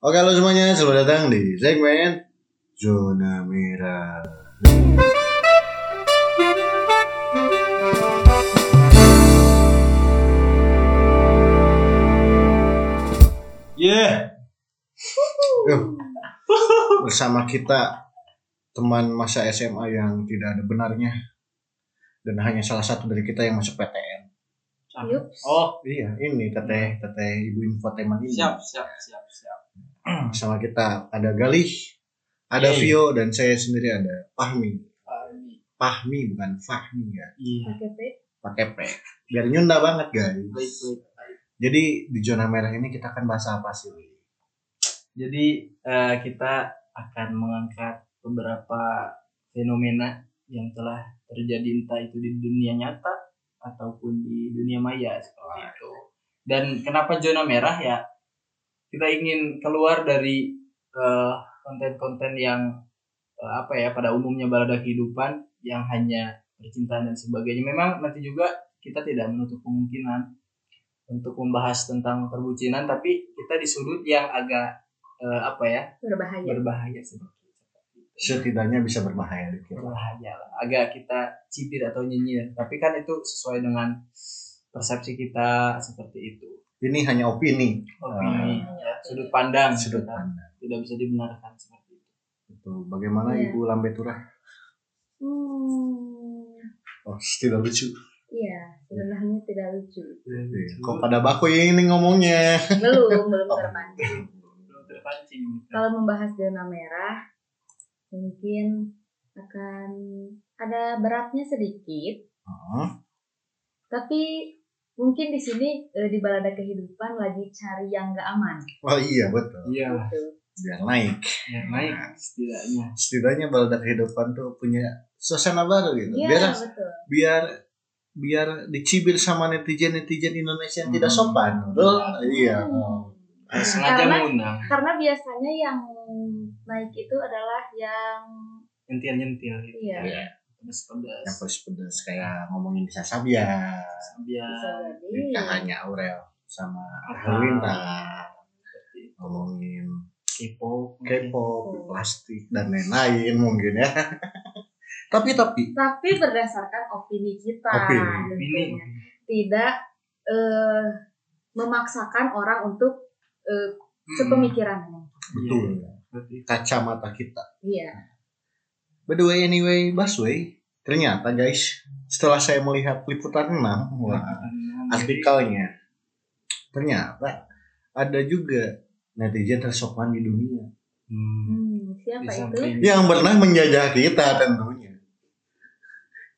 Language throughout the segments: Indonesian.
Oke halo semuanya, selamat datang di segmen Zona Merah. Yeah. Bersama kita teman masa SMA yang tidak ada benarnya dan hanya salah satu dari kita yang masuk PTN. Oh, Iya, ini teteh teteh ibu infotainment ini. siap, siap, siap, siap. Sama kita ada Galih, ada Yeay. Vio dan saya sendiri ada Fahmi. Ah. Fahmi bukan Fahmi ya, Iya. Pakai P. pakai P. Biar nyunda banget guys. Baik, baik. Jadi di zona merah ini kita akan bahas apa sih? Jadi eh, kita akan mengangkat beberapa fenomena yang telah terjadi entah itu di dunia nyata ataupun di dunia maya seperti itu. Dan kenapa zona merah ya? Kita ingin keluar dari eh, konten-konten yang eh, apa ya pada umumnya balada kehidupan yang hanya percintaan dan sebagainya. Memang nanti juga kita tidak menutup kemungkinan untuk membahas tentang perbucinan, tapi kita di sudut yang agak eh, apa ya Berbahaya. berbahaya seperti. Setidaknya bisa berbahaya dikit. berbahaya lah agak kita cibir atau nyinyir tapi kan itu sesuai dengan persepsi kita seperti itu Ini hanya opini, opini ya, sudut pandang sudut pandang. tidak bisa dibenarkan seperti itu Itu bagaimana Iya. Ibu Lambe Turah? Hmm. Oh, tidak lucu. Iya, sebenarnya tidak lucu. Kok pada baku ini ngomongnya? Belum, belum Oh. terpancing. belum terpancing Kalau membahas zona merah, mungkin akan ada beratnya sedikit, Oh, tapi mungkin di sini eh, di balada kehidupan lagi cari yang gak aman. oh iya betul. iya Gitu. Biar naik. ya naik setidaknya Setidaknya balada kehidupan tuh punya suasana baru gitu. Iya, Biar betul. biar biar dicibir sama netizen netizen Indonesia yang tidak Hmm. sopan. Betul? Iya. Hmm. Harus sengaja Karena- mengundang Karena biasanya yang naik itu adalah yang nyentil nyentil gitu Iya. Iya. Pedas pedas. Yang pedes-pedes kayak ngomongin bisa Sabia, bisa jadi nikahannya Aurel sama? Hawinta, ngomongin K-pop K-pop, plastik dan lain-lain mungkin ya. tapi tapi. Tapi berdasarkan opini kita Opini. ini tentunya. tidak eh, memaksakan orang untuk eh, sepemikirannya betul. Seperti itu. kacamata kita. iya By the way, anyway, Busway, ternyata guys, setelah saya melihat liputan 6, wah, artikelnya, ternyata ada juga netizen tersopan di dunia Hmm. hmm, siapa Di itu yang pernah menjajah kita tentunya.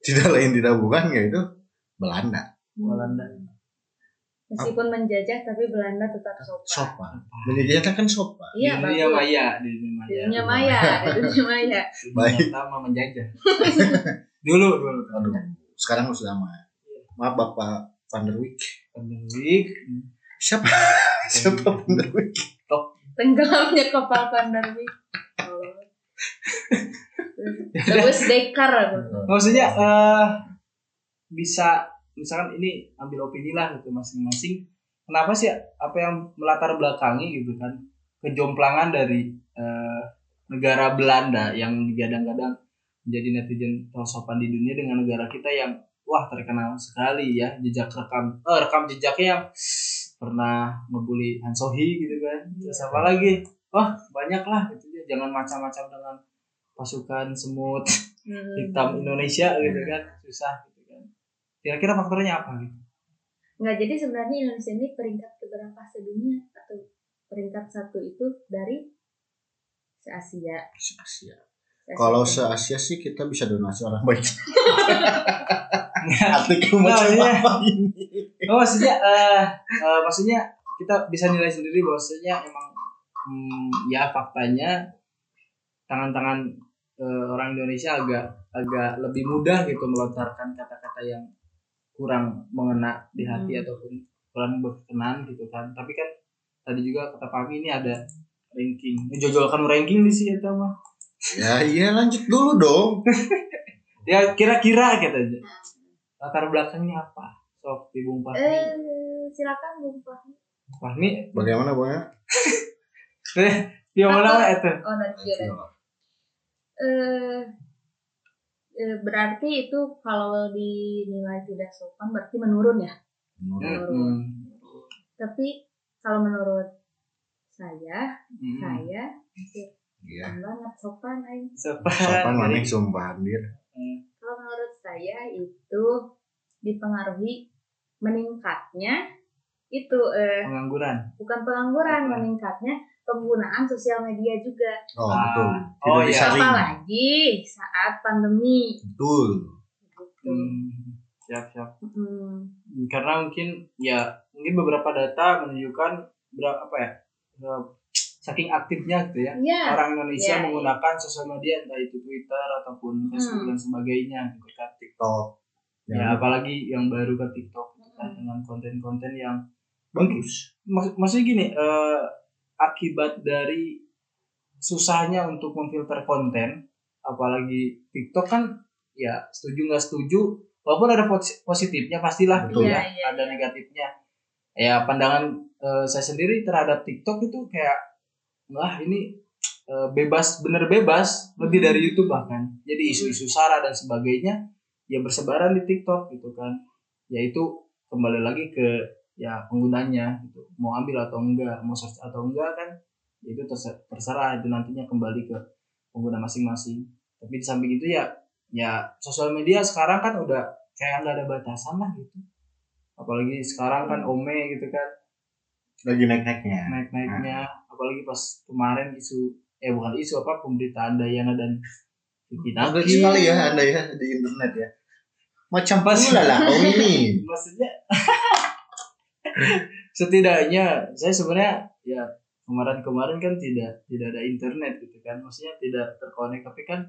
Tidak lain tidak bukan yaitu Belanda. Belanda. Meskipun menjajah tapi Belanda tetap sopan Sopan. Menjajah kan sopan. iya di dunia bagus maya di dunia maya di dunia maya di dunia maya Baik. mah menjajah dulu dulu Aduh, sekarang sudah mah. Maaf Bapak Van der Wijk. Siapa? Siapa Van der Wijk? tenggelamnya kapal Pandarwi terus Dekar maksudnya eh bisa misalkan ini ambil opini lah gitu masing-masing. Kenapa sih apa yang melatar belakangi gitu kan? Kejomplangan dari eh, negara Belanda yang digadang-gadang menjadi netizen tersopan di dunia dengan negara kita yang wah terkenal sekali ya. Jejak rekam eh, rekam jejaknya yang pernah ngebully Han Sohee gitu kan. Terus apa lagi? Wah banyak lah gitu ya. Jangan macam-macam dengan pasukan semut Hmm. hitam Indonesia gitu kan. Susah kira-kira faktornya apa gitu Nggak, jadi sebenarnya Indonesia ini peringkat keberapa sedunia atau peringkat satu itu dari se-Asia. Se-Asia. Se-Asia. Kalau se-Asia sih kita bisa donasi orang baik. Artikel Nah, macam iya. apa ini? oh maksudnya eh eh, maksudnya kita bisa nilai sendiri bahwasanya emang hmm, ya faktanya tangan-tangan eh, orang Indonesia agak agak lebih mudah gitu melontarkan kata-kata yang kurang mengena di hati Hmm. ataupun kurang berkenan gitu kan tapi kan tadi juga kata Pami ini ada ranking menjojolkan ranking di sih itu mah Ya iya lanjut dulu dong. ya kira-kira gitu aja latar belakangnya apa sok di Bung Fahmi Eh, silakan Bung Fahmi. Fahmi Bagaimana Bang? Ya mana Apa? itu? Oh Nigeria. Eh, eh, berarti itu kalau dinilai tidak sopan berarti menurun ya. Menurun. Tapi kalau menurut saya, Hmm. saya Iya. sopan banget sopan aing. Sopan. Sopan mana sumpah anjir. Kalau menurut saya itu dipengaruhi meningkatnya itu eh, Pengangguran. bukan pengangguran, Apa? meningkatnya penggunaan sosial media juga. Oh Ah. betul. Tidak Oh, iya. Apalagi saat pandemi. Betul. Gitu. Hmm. Siap siap. Mm. Karena mungkin ya mungkin beberapa data menunjukkan berapa apa ya? berapa- saking aktifnya gitu ya. Iya. Orang Indonesia Iya, menggunakan sosial media entah itu Twitter ataupun Facebook Hmm. dan sebagainya gitu kan. TikTok. Ya apalagi yang baru ke TikTok gitu kan, Hmm. dengan konten-konten yang bagus. Mak maksudnya gini, eh, akibat dari susahnya untuk memfilter konten, apalagi TikTok kan ya setuju nggak setuju, walaupun ada posi- positifnya pastilah gitu Betul. ya, Iya, iya, ada negatifnya. Ya pandangan eh, saya sendiri terhadap TikTok itu kayak wah ini eh, bebas bener bebas lebih Hmm. dari YouTube bahkan. Jadi isu-isu sara dan sebagainya ya bersebaran di TikTok gitu kan. Yaitu kembali lagi ke ya penggunanya gitu mau ambil atau enggak mau search atau enggak kan itu terse- terserah itu nantinya kembali ke pengguna masing-masing tapi di samping itu ya ya sosial media sekarang kan udah kayak nggak ada batasan lah gitu apalagi sekarang kan ome gitu kan Lagi naik-naiknya. naik-naiknya apalagi pas kemarin isu eh bukan isu apa pemberitaan Dayana dan Vicky Naki. sekali ya anda ya di internet ya. Macam pula lah ini. maksudnya setidaknya saya sebenarnya ya kemarin-kemarin kan tidak tidak ada internet gitu kan maksudnya tidak terkonek tapi kan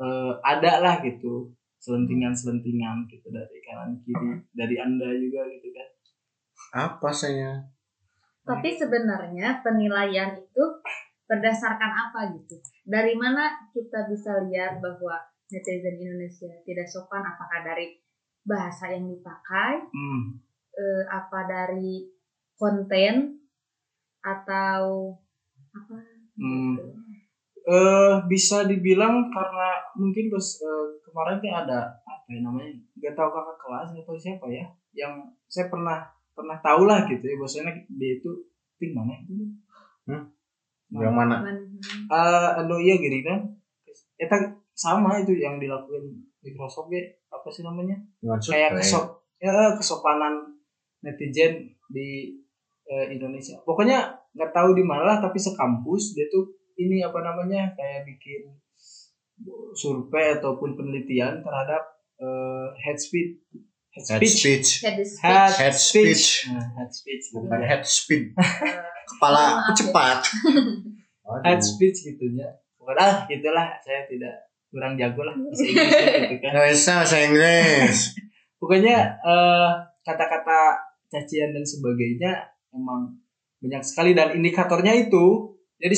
eh, ada lah gitu selentingan-selentingan gitu dari kanan kiri dari anda juga gitu kan Apa saya? Tapi sebenarnya penilaian itu berdasarkan apa gitu? Dari mana kita bisa lihat bahwa netizen Indonesia tidak sopan? Apakah dari bahasa yang dipakai, hmm. Eh, apa dari konten, atau apa? Hmm. gitu? eh bisa dibilang karena mungkin pas eh, kemarin tuh ada apa ya namanya nggak tahu kakak kelas atau siapa ya yang saya pernah pernah tahu lah gitu ya bahwasanya dia itu tim mana itu Yang mana? Man- eh anu iya gini kan eta sama itu yang dilakukan Microsoft ya apa sih namanya Dengan kayak kesop ya kesopanan netizen di eh, Indonesia pokoknya nggak tahu di mana lah tapi sekampus dia tuh ini apa namanya kayak bikin survei ataupun penelitian terhadap eh, head speed head Head speech speech. Head speech. head, Head speech speech. Nah, head speech gitu Bukan ya. head speed. Kepala cepat. head speech gitu ya pokoknya ah, gitulah saya tidak kurang jago lah bahasa Inggrisnya gitu kan bahasa Inggris. pokoknya eh, kata-kata cacian dan sebagainya emang banyak sekali. Dan indikatornya itu jadi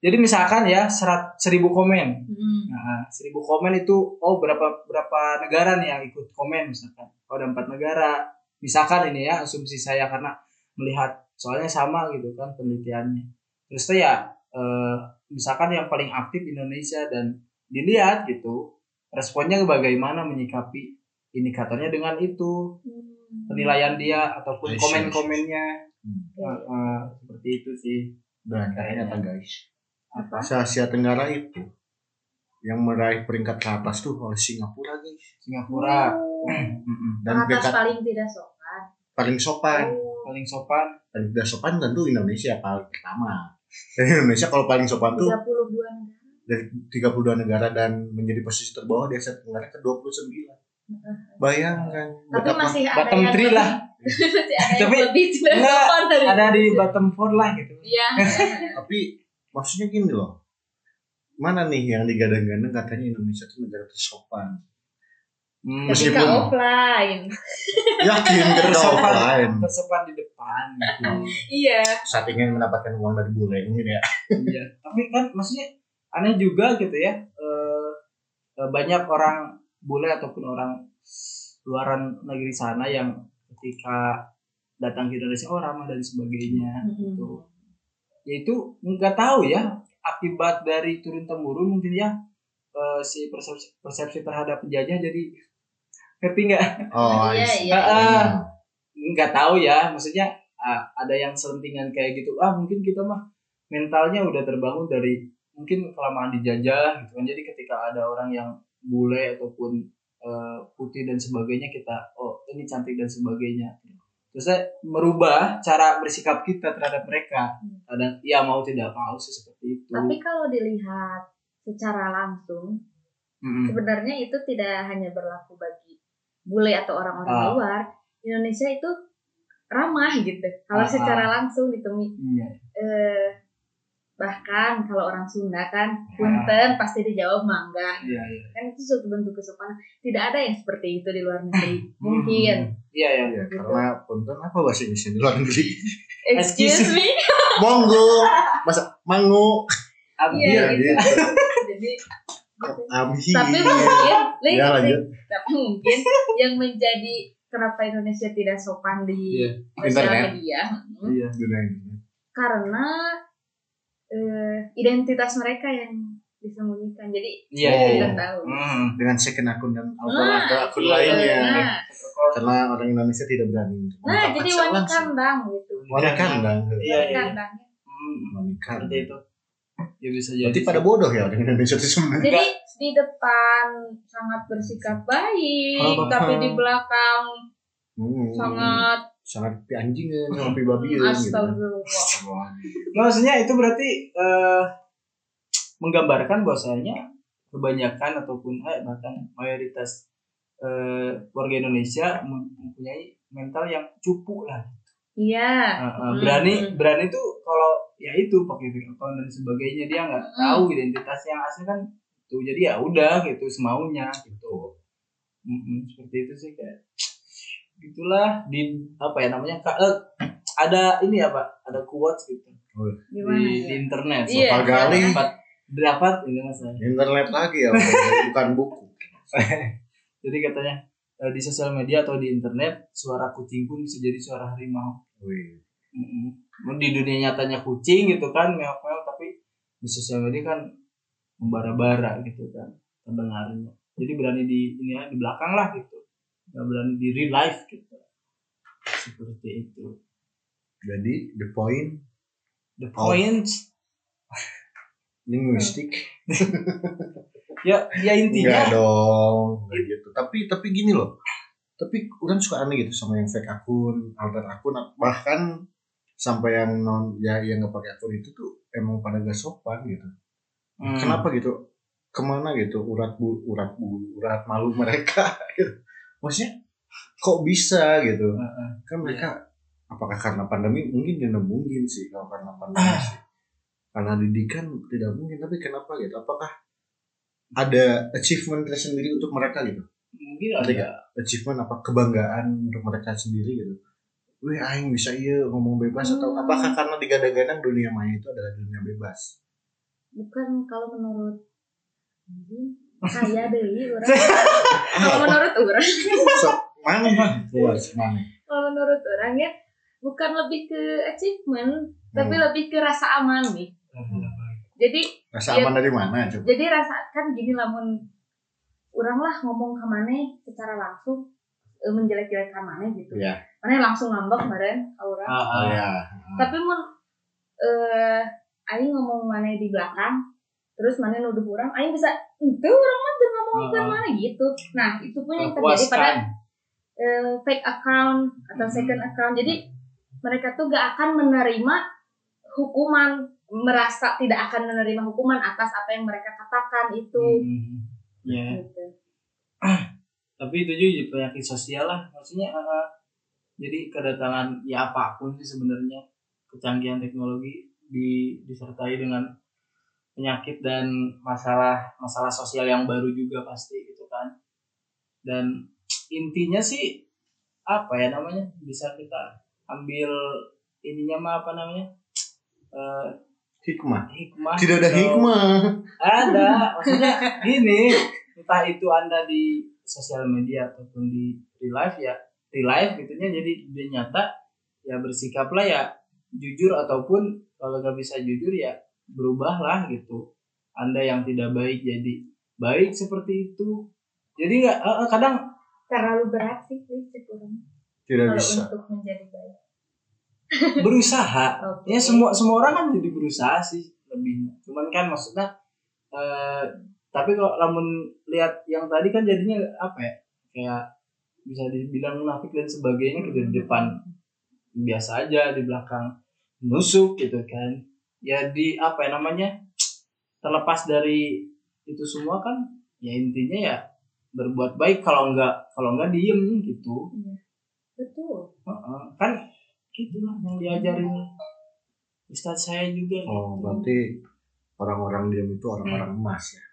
jadi misalkan ya serat seribu komen. Hmm. nah seribu komen itu oh berapa berapa negara nih yang ikut komen misalkan. Oh ada empat negara. Misalkan ini ya asumsi saya karena melihat soalnya sama gitu kan penelitiannya. Terus tuh ya eh, misalkan yang paling aktif Indonesia dan dilihat gitu responnya bagaimana menyikapi indikatornya dengan itu. Hmm. Penilaian dia ataupun komen-komennya Hmm. Eh, eh, seperti itu sih Dan ternyata guys. apa Se Asia Tenggara itu yang meraih peringkat ke atas tuh oleh Singapura guys. Singapura Oh. Dan Atas peringkat paling tidak sopan. paling sopan. Oh. paling sopan Paling tidak sopan tentu Indonesia paling pertama. Dan Indonesia kalau paling sopan tuh 32 negara. dari 32 negara dan menjadi posisi terbawah di Asia Tenggara ke 29. Bayangkan Tapi betapa masih ada bottom yang three lebih- lah masih ada yang Tapi lebih enggak, ada di bottom four lah gitu Iya. tapi maksudnya gini loh. Mana nih yang digadang-gadang katanya Indonesia itu negara tersopan. Hmm, Meskipun- offline. Yakin ketika tersopan offline. tersopan di depan gitu. Iya. Saat ingin mendapatkan uang dari bule ini ya. iya tapi kan maksudnya aneh juga gitu ya eh, eh, banyak orang bule ataupun orang luaran negeri sana yang ketika datang ke Indonesia oh ramah dan sebagainya gitu ya itu nggak tahu ya akibat dari turun temurun mungkin ya eh, si persepsi, persepsi terhadap penjajah jadi ngerti nggak Oh, Iya, I see. iya. Ah, nggak tahu ya maksudnya ah, ada yang selentingan kayak gitu ah mungkin kita mah mentalnya udah terbangun dari mungkin kelamaan dijajah gitu kan jadi ketika ada orang yang bule ataupun eh, putih dan sebagainya kita oh ini cantik dan sebagainya terus saya merubah cara bersikap kita terhadap mereka Hmm. kadang ya mau tidak mau sih seperti itu Tapi kalau dilihat secara langsung, Mm-mm. sebenarnya itu tidak hanya berlaku bagi bule atau orang-orang Ah. luar. Indonesia itu ramah gitu. Kalau Ah, secara langsung ditemui Iya. eh, bahkan kalau orang Sunda kan punten pasti dijawab mangga. Iya iya. Kan itu suatu bentuk kesopanan. Tidak ada yang seperti itu di luar negeri. Mungkin. iya iya Iya, Gitu. karena punten apa bahasa Indonesia di luar negeri? excuse me. Monggo, masa mangu, Ambil Iya, gitu. jadi gitu. tapi mungkin Ya lanjut. tapi mungkin yang menjadi kenapa Indonesia tidak sopan di Iya. sosial Internet. media hmm, iya karena eh, identitas mereka yang disembunyikan jadi iya Oh. iya tidak tahu Hmm. Dengan second akun dan alter Nah, akun akun iya, lainnya. nah, Karena orang Indonesia tidak berani nah jadi secara wani langsung. kandang gitu Wani kandang. Iya, iya. kandang Hmm. Kandang. itu ya bisa jadi Berarti pada bodoh ya orang Indonesia itu sebenarnya. jadi di depan sangat bersikap baik Oh, tapi di belakang Hmm. sangat sangat pi anjingan sama pi babian gitu. astagfirullah Nah, maksudnya itu berarti eh, menggambarkan bahwasanya kebanyakan ataupun eh, bahkan mayoritas eh, warga Indonesia mem- mempunyai mental yang cupu lah. Iya. Eh, Hmm. berani berani tuh kalau ya itu pakai fake account dan sebagainya dia nggak Hmm. tahu identitas yang asli kan tuh jadi ya udah gitu semaunya gitu. Mm-mm, seperti itu sih kayak gitulah di apa ya namanya Ka- eh, ada ini apa ada quotes gitu gimana di, di ya? internet Iya, Sopal gali. dapat dapat ini mas. Internet lagi ya, bukan buku. jadi katanya eh, di sosial media atau di internet suara kucing pun bisa jadi suara harimau Wih. Mm-mm. di dunia nyatanya kucing gitu kan meow-meow tapi di sosial media kan membara-bara gitu kan pendengarnya jadi berani di ini ya di belakang lah gitu nggak berani di real life gitu seperti itu Jadi the point the point linguistik ya ya intinya enggak dong gitu. Tapi tapi gini loh. Tapi orang suka aneh gitu sama yang fake akun, alter akun bahkan sampai yang non ya yang nggak pakai akun itu tuh emang pada gak sopan gitu. Hmm. Kenapa gitu? Ke mana gitu urat bu urat bu urat malu mereka gitu. Maksudnya kok bisa gitu? Heeh. kan mereka apakah karena pandemi mungkin tidak mungkin sih kalau karena pandemi Ah. sih karena didikan tidak mungkin tapi kenapa gitu apakah ada achievement tersendiri untuk mereka gitu mungkin ada achievement apa kebanggaan untuk mereka sendiri gitu Wih, aing bisa iya ngomong bebas atau Hmm. apakah karena digadang-gadang dunia maya itu adalah dunia bebas? bukan kalau menurut saya deh orang kalau menurut orang So, mana mah? Buat mana? kalau menurut orang ya bukan lebih ke achievement tapi Hmm. lebih ke rasa aman nih jadi Rasa Iya. aman dari mana coba? jadi rasa kan gini lamun orang lah ngomong ke mana secara langsung eh, menjelek-jelekan mana gitu Iya. mana langsung ngambek kemarin ke orang Ah, Oh ah. ya. tapi mun eh aing ngomong mana di belakang terus mana nuduh orang aing bisa itu orang mah tuh ngomong ke Ah. mana gitu nah itu pun yang terjadi pada eh, fake account atau Hmm. second account jadi mereka tuh gak akan menerima hukuman merasa tidak akan menerima hukuman atas apa yang mereka katakan itu Hmm. Ya. gitu. tapi itu juga penyakit sosial lah maksudnya eh, jadi kedatangan ya apa pun sih sebenarnya kecanggihan teknologi di, disertai dengan penyakit dan masalah masalah sosial yang baru juga pasti gitu kan dan intinya sih apa ya namanya bisa kita ambil ininya mah apa namanya Eh, Hikmah. hikmah Tidak ada hikmah. ada maksudnya gini entah itu anda di sosial media ataupun di real life ya real life gitunya jadi dia nyata ya bersikaplah ya jujur ataupun kalau nggak bisa jujur ya berubahlah gitu. Anda yang tidak baik jadi baik seperti itu. Jadi nggak eh, kadang terlalu berat sih kurang tidak kalau bisa. untuk menjadi baik. Berusaha. Oke. ya semua semua orang kan jadi berusaha sih lebihnya. Cuman kan maksudnya eh tapi kalau namun lihat yang tadi kan jadinya apa ya? Kayak bisa dibilang munafik dan sebagainya gitu di depan. Biasa aja di belakang nusuk gitu kan ya di apa ya namanya terlepas dari itu semua kan ya intinya ya berbuat baik kalau enggak kalau enggak diem gitu. Betul. Heeh, kan gitulah yang diajarin Ustadz saya juga oh gitu. berarti orang-orang diam itu orang-orang emas ya?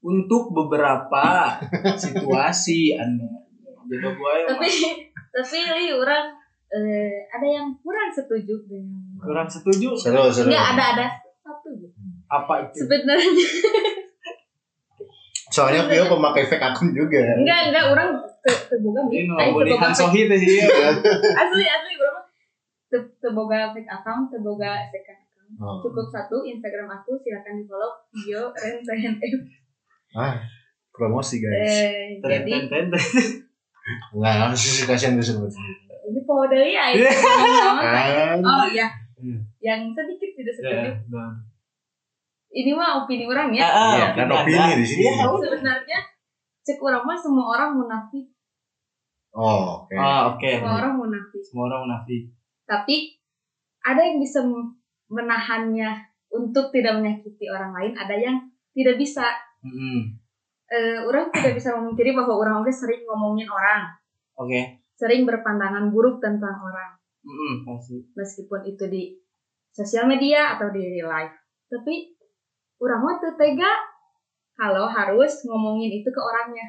Untuk beberapa situasi anda. Jadi gue tapi tapi li orang eh, ada yang kurang setuju dengan kurang setuju. Seru seru. Enggak ada ada satu gitu. apa itu? Sebenarnya. Soalnya Vio pemakai fake akun juga. Enggak enggak orang te- teboga ini fake- Hansohi teh dia asli asli orang te- teboga fake account, teboga second account. oh. Cukup satu Instagram aku silakan di follow Bio Ren ah promosi guys. Eh, jadi ten ten nggak harus sih kasihan disebut. Ini poho deui ya. ini. kan. Oh iya. Hmm. Yang sedikit tidak Ya, setuju. nah. Ini mah opini orang ya. Ah, Iya, kan opini di sini. Udah. Sebenarnya cek orang mah semua orang munafik. oh oke ah oke Semua orang munafik. semua orang munafik Tapi ada yang bisa menahannya untuk tidak menyakiti orang lain, ada yang tidak bisa. Mm-mm. Eh, orang tidak bisa memungkiri bahwa orang oke sering ngomongin orang, oke sering berpandangan buruk tentang orang, Pasti meskipun itu di sosial media atau di real life. Tapi orang mah tega kalau harus ngomongin itu ke orangnya.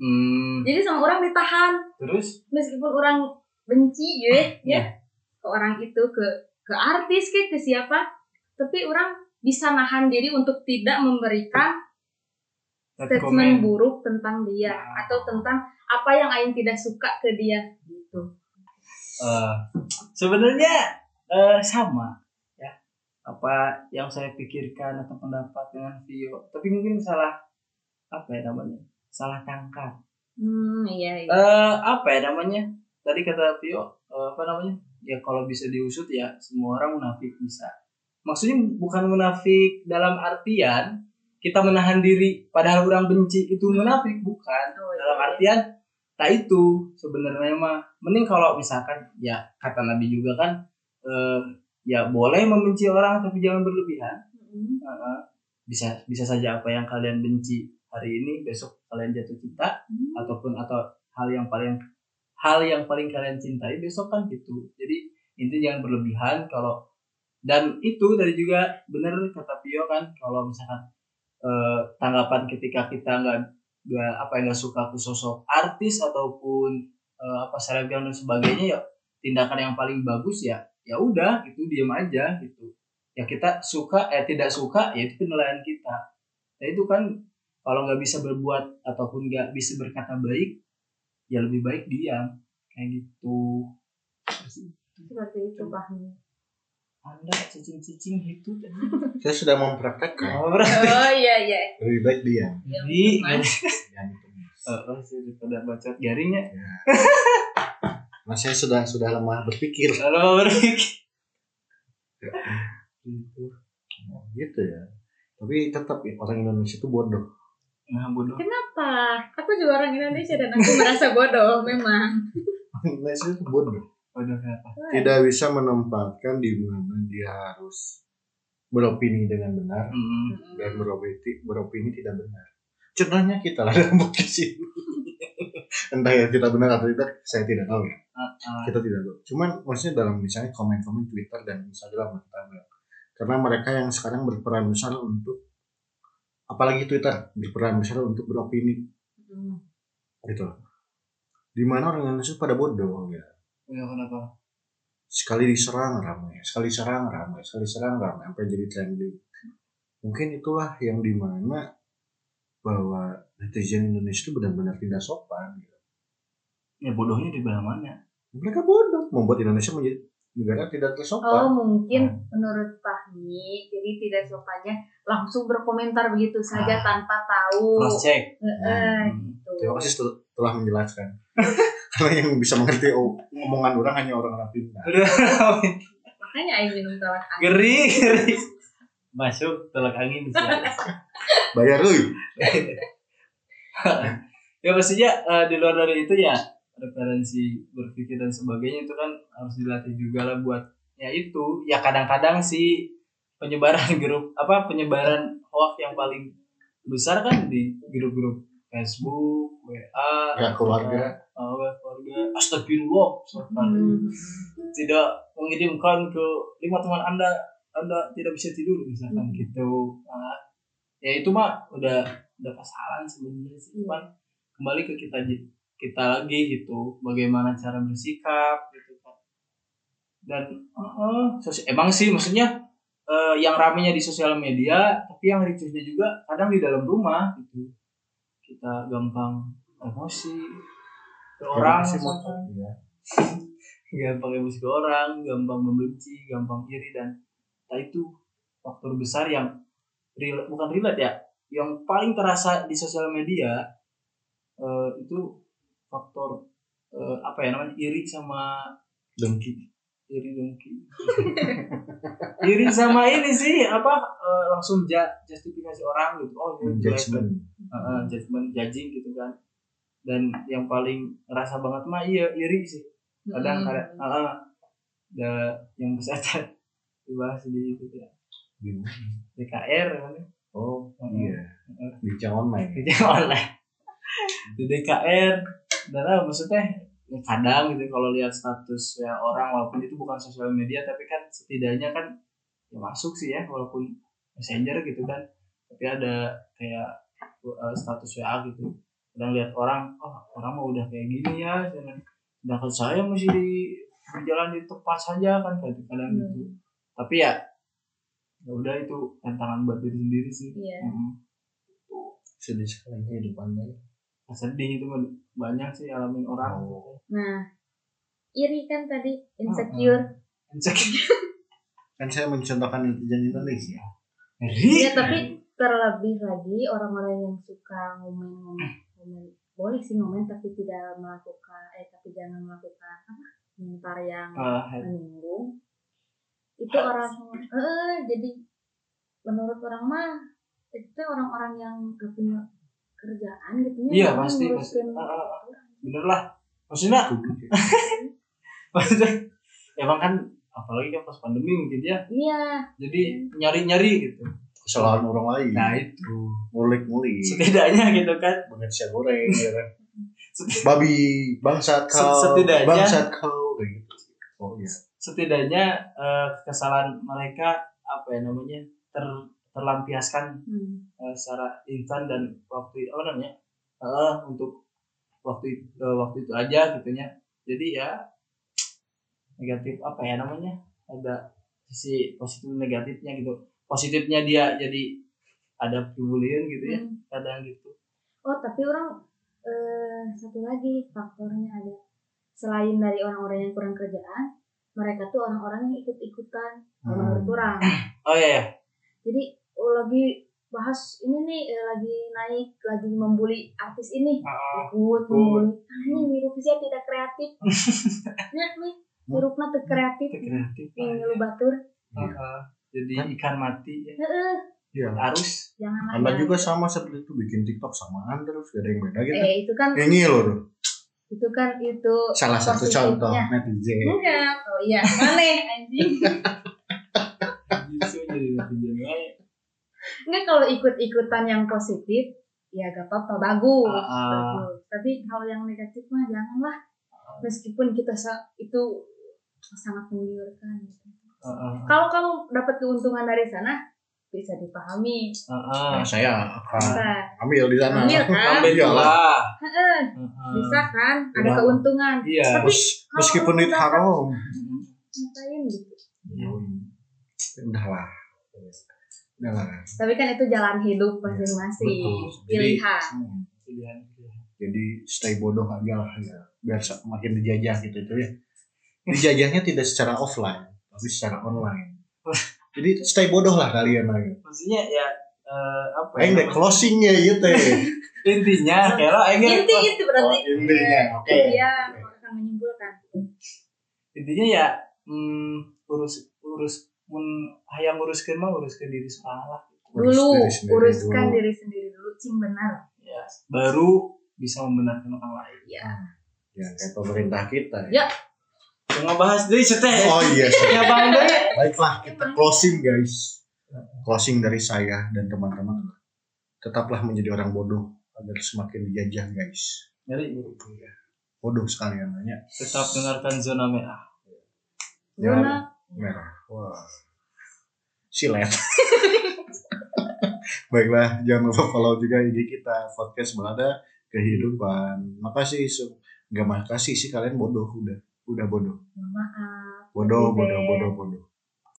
Hmm, Jadi sama orang ditahan, terus meskipun orang benci ya, Iya. ya ke orang itu ke ke artis ke ke siapa, tapi orang bisa nahan diri untuk tidak memberikan statement komen. buruk tentang dia Nah. atau tentang apa yang Aing tidak suka ke dia gitu. Eh, sebenarnya eh, sama ya. Apa yang saya pikirkan atau pendapat dengan Vio. Tapi mungkin salah apa ya namanya? Salah tangkap. Hmm, iya, iya. eh apa ya namanya? Tadi kata Vio eh, apa namanya? Ya kalau bisa diusut ya semua orang munafik bisa. Maksudnya bukan munafik dalam artian kita menahan diri padahal orang benci itu munafik bukan. Oh, dalam iya. artian tak itu sebenarnya mah mending kalau misalkan ya kata Nabi juga kan eh, ya boleh membenci orang tapi jangan berlebihan Hmm. Heeh. bisa bisa saja apa yang kalian benci hari ini besok kalian jatuh cinta Hmm. ataupun atau hal yang paling hal yang paling kalian cintai besok kan gitu jadi intinya jangan berlebihan kalau dan itu tadi juga benar kata Pio kan kalau misalkan eh, tanggapan ketika kita nggak nggak apa yang nggak suka ke sosok artis ataupun eh, apa selebgram dan sebagainya ya tindakan yang paling bagus ya ya udah gitu diam aja gitu. Ya kita suka eh tidak suka ya itu penilaian kita. Ya itu kan kalau nggak bisa berbuat ataupun nggak bisa berkata baik ya lebih baik diam. Kayak gitu. Seperti itu pahamnya. Anda cicing-cicing itu tadi saya sudah mempraktekkan. Oh, Oh iya iya. lebih baik dia jadi yang itu oh, oh, sih, daripada bacot garingnya. Mas saya sudah sudah lemah berpikir. Kalau berpikir. Gitu. Oh, gitu ya. Tapi tetap ya orang Indonesia itu bodoh. Nah bodoh. Kenapa? Aku juga orang Indonesia dan aku merasa bodoh memang. Indonesia itu bodoh kenapa? Tidak bisa menempatkan di mana dia harus beropini dengan benar hmm. dan beropini beropini tidak benar. Contohnya kita lah dalam podcast ini. Entah ya kita benar atau tidak saya tidak tahu ya. Ah, ah. kita tidak tahu. Cuman maksudnya dalam misalnya komen-komen Twitter dan Instagram kita karena mereka yang sekarang berperan besar untuk apalagi Twitter berperan besar untuk beropini. Hmm. gitu. Di mana orang Indonesia pada bodoh ya ya kenapa sekali diserang ramai sekali serang ramai sekali serang ramai sampai jadi trending mungkin itulah yang di mana bahwa netizen Indonesia itu benar-benar tidak sopan gitu. ya bodohnya di mana mana mereka bodoh membuat Indonesia menjadi negara tidak Oh tersopan mungkin menurut Fahmi jadi tidak sopannya langsung berkomentar begitu saja Ah. tanpa tahu. cross check Heeh, Hmm. gitu. terima kasih telah menjelaskan karena yang bisa mengerti omongan orang hanya orang-orang pintar Makanya Aing minum tolak angin. geri geri masuk tolak angin. Sih bayar lu ya pastinya eh, di luar dari itu ya referensi berpikir dan sebagainya itu kan harus dilatih juga lah buat ya itu. Ya kadang-kadang sih penyebaran grup apa penyebaran hoax yang paling besar kan di grup-grup Facebook, WA, ya keluarga uh, keluarga, astagfirullah, misalkan. Hmm. tidak mengirimkan ke lima teman anda, anda tidak bisa tidur misalkan Hmm. gitu. Nah, ya itu mah udah udah kesalahan sebenarnya sih, Iya. cuman kembali ke kita kita lagi gitu, bagaimana cara bersikap gitu kan. Dan uh, sos- emang sih maksudnya eh, yang ramenya di sosial media, tapi yang ricuhnya juga kadang di dalam rumah gitu. Kita gampang emosi ke orang. ya. gampang emosi ke orang, gampang membenci, gampang iri dan nah itu faktor besar yang real, bukan relate ya, yang paling terasa di sosial media eh, itu faktor eh, apa ya namanya iri sama dengki. Iri dengki. Iri sama ini sih apa eh, langsung ja, justifikasi orang gitu. Oh ini judgment uh, judgment judging gitu kan dan yang paling ngerasa banget mah iya iri sih. Kadang Hmm. kadang uh, ada yang besar dibahas di itu ya? DKR kan oh Hmm. iya. Di jam online. Di online. Di DKR dan ah, maksudnya ya kadang gitu kalau lihat status ya orang walaupun itu bukan sosial media tapi kan setidaknya kan ya masuk sih ya walaupun messenger gitu kan. Tapi ada kayak uh, status WA gitu kadang lihat orang oh orang mau udah kayak gini ya sedangkan saya masih di berjalan di tempat saja kan kadang kadang Hmm. gitu tapi ya ya udah itu tantangan buat diri sendiri sih Iya. Mm. sedih sekali kehidupan saya sedih itu mah banyak sih alamin orang Oh. Nah, iri kan tadi insecure. insecure kan saya mencontohkan netizen Indonesia Ya tapi terlebih lagi orang-orang yang suka ngomen-ngomen ngomen boleh sih ngomen tapi tidak melakukan eh tapi jangan melakukan apa komentar yang Ah, menyinggung. Itu orang eh jadi menurut orang mah itu orang-orang yang gak punya kerjaan gitu ya Iya, pasti, pasti. Ah, bener lah maksudnya ya. maksudnya emang kan apalagi kan pas pandemi mungkin ya. Iya. Jadi nyari nyari gitu kesalahan orang lain. Nah itu. Ngulik ngulik setidaknya gitu kan. Mengerja goreng ya kan. Babi bangsat kau Setidaknya- bangsat kau kayak gitu. Oh iya. Setidaknya eh, kesalahan mereka apa ya namanya ter terlampiaskan Hmm. eh, secara instan dan waktu apa namanya eh, untuk waktu itu, eh, waktu itu aja gitunya jadi ya negatif apa ya namanya ada sisi positif negatifnya gitu positifnya dia jadi ada pedulian gitu ya Hmm. kadang gitu. Oh tapi orang eh, satu lagi faktornya ada. Selain dari orang-orang yang kurang kerjaan mereka tuh orang-orang yang ikut-ikutan Hmm. menurut orang. Oh iya ya jadi oh, lagi bahas ini nih eh, lagi naik lagi membuli artis ini. Ah, ikut membuli. Ah ini Eurovision tidak kreatif. Ya nih Hirupna tuh kreatif. Kreatif yang lu batur Ah, ah. Jadi ikan mati ya. Heeh, iya. Arus janganlah anda ya. juga sama seperti itu bikin TikTok samaan terus gak ada yang beda gitu eh itu kan ini loh. Itu kan itu salah satu contoh netizen. Enggak. Oh iya. Aneh anjing. Gitu enggak kalau ikut-ikutan yang positif ya gak apa-apa. Bagus, Ah, ah. bagus. tapi kalau yang negatif mah janganlah. Meskipun kita itu sangat menggiurkan. Ah, kalau kamu dapat keuntungan dari sana bisa dipahami Ah, ah. nah, saya akan bisa ambil di sana Ambil kan? Ambil Iyalah. lah. Heeh, Ah, ah. bisa kan ada Iya. keuntungan Iya. Tapi Mes- meskipun itu haram ngapain gitu Iya. udahlah udahlah tapi kan itu jalan hidup masing-masing. Jadi- pilihan Hmm. Pilihan pilihan. jadi stay bodoh aja lah ya biar makin dijajah gitu itu ya dijajahnya tidak secara offline tapi secara online. Jadi stay bodoh lah kalian lagi maksudnya ya eh, apa ya Aing deh namanya? closingnya gitu ya intinya lo aing inti itu berarti. Oh, intinya, oke. iya akan menyimpulkan. Intinya ya hmm, urus urus mun hayang uruskeun mah uruskeun diri seorang lah. Urus dulu diri sendiri uruskan dulu. diri sendiri dulu cing benar. Ya baru bisa membenarkan orang lain. Ya ya kayak pemerintah kita Ya. Yang ngebahas dari seteh oh iya ya bang deh baiklah kita closing guys. Closing dari saya dan teman-teman. Tetaplah menjadi orang bodoh agar semakin dijajah guys. Nyari bodoh sekalian nanya tetap dengarkan zona merah. Zona merah. Wah. Silet. Baiklah jangan lupa follow juga IG kita podcast belada kehidupan. Makasih nggak makasih sih kalian bodoh udah udah bodoh maaf bodoh bodoh bodoh bodoh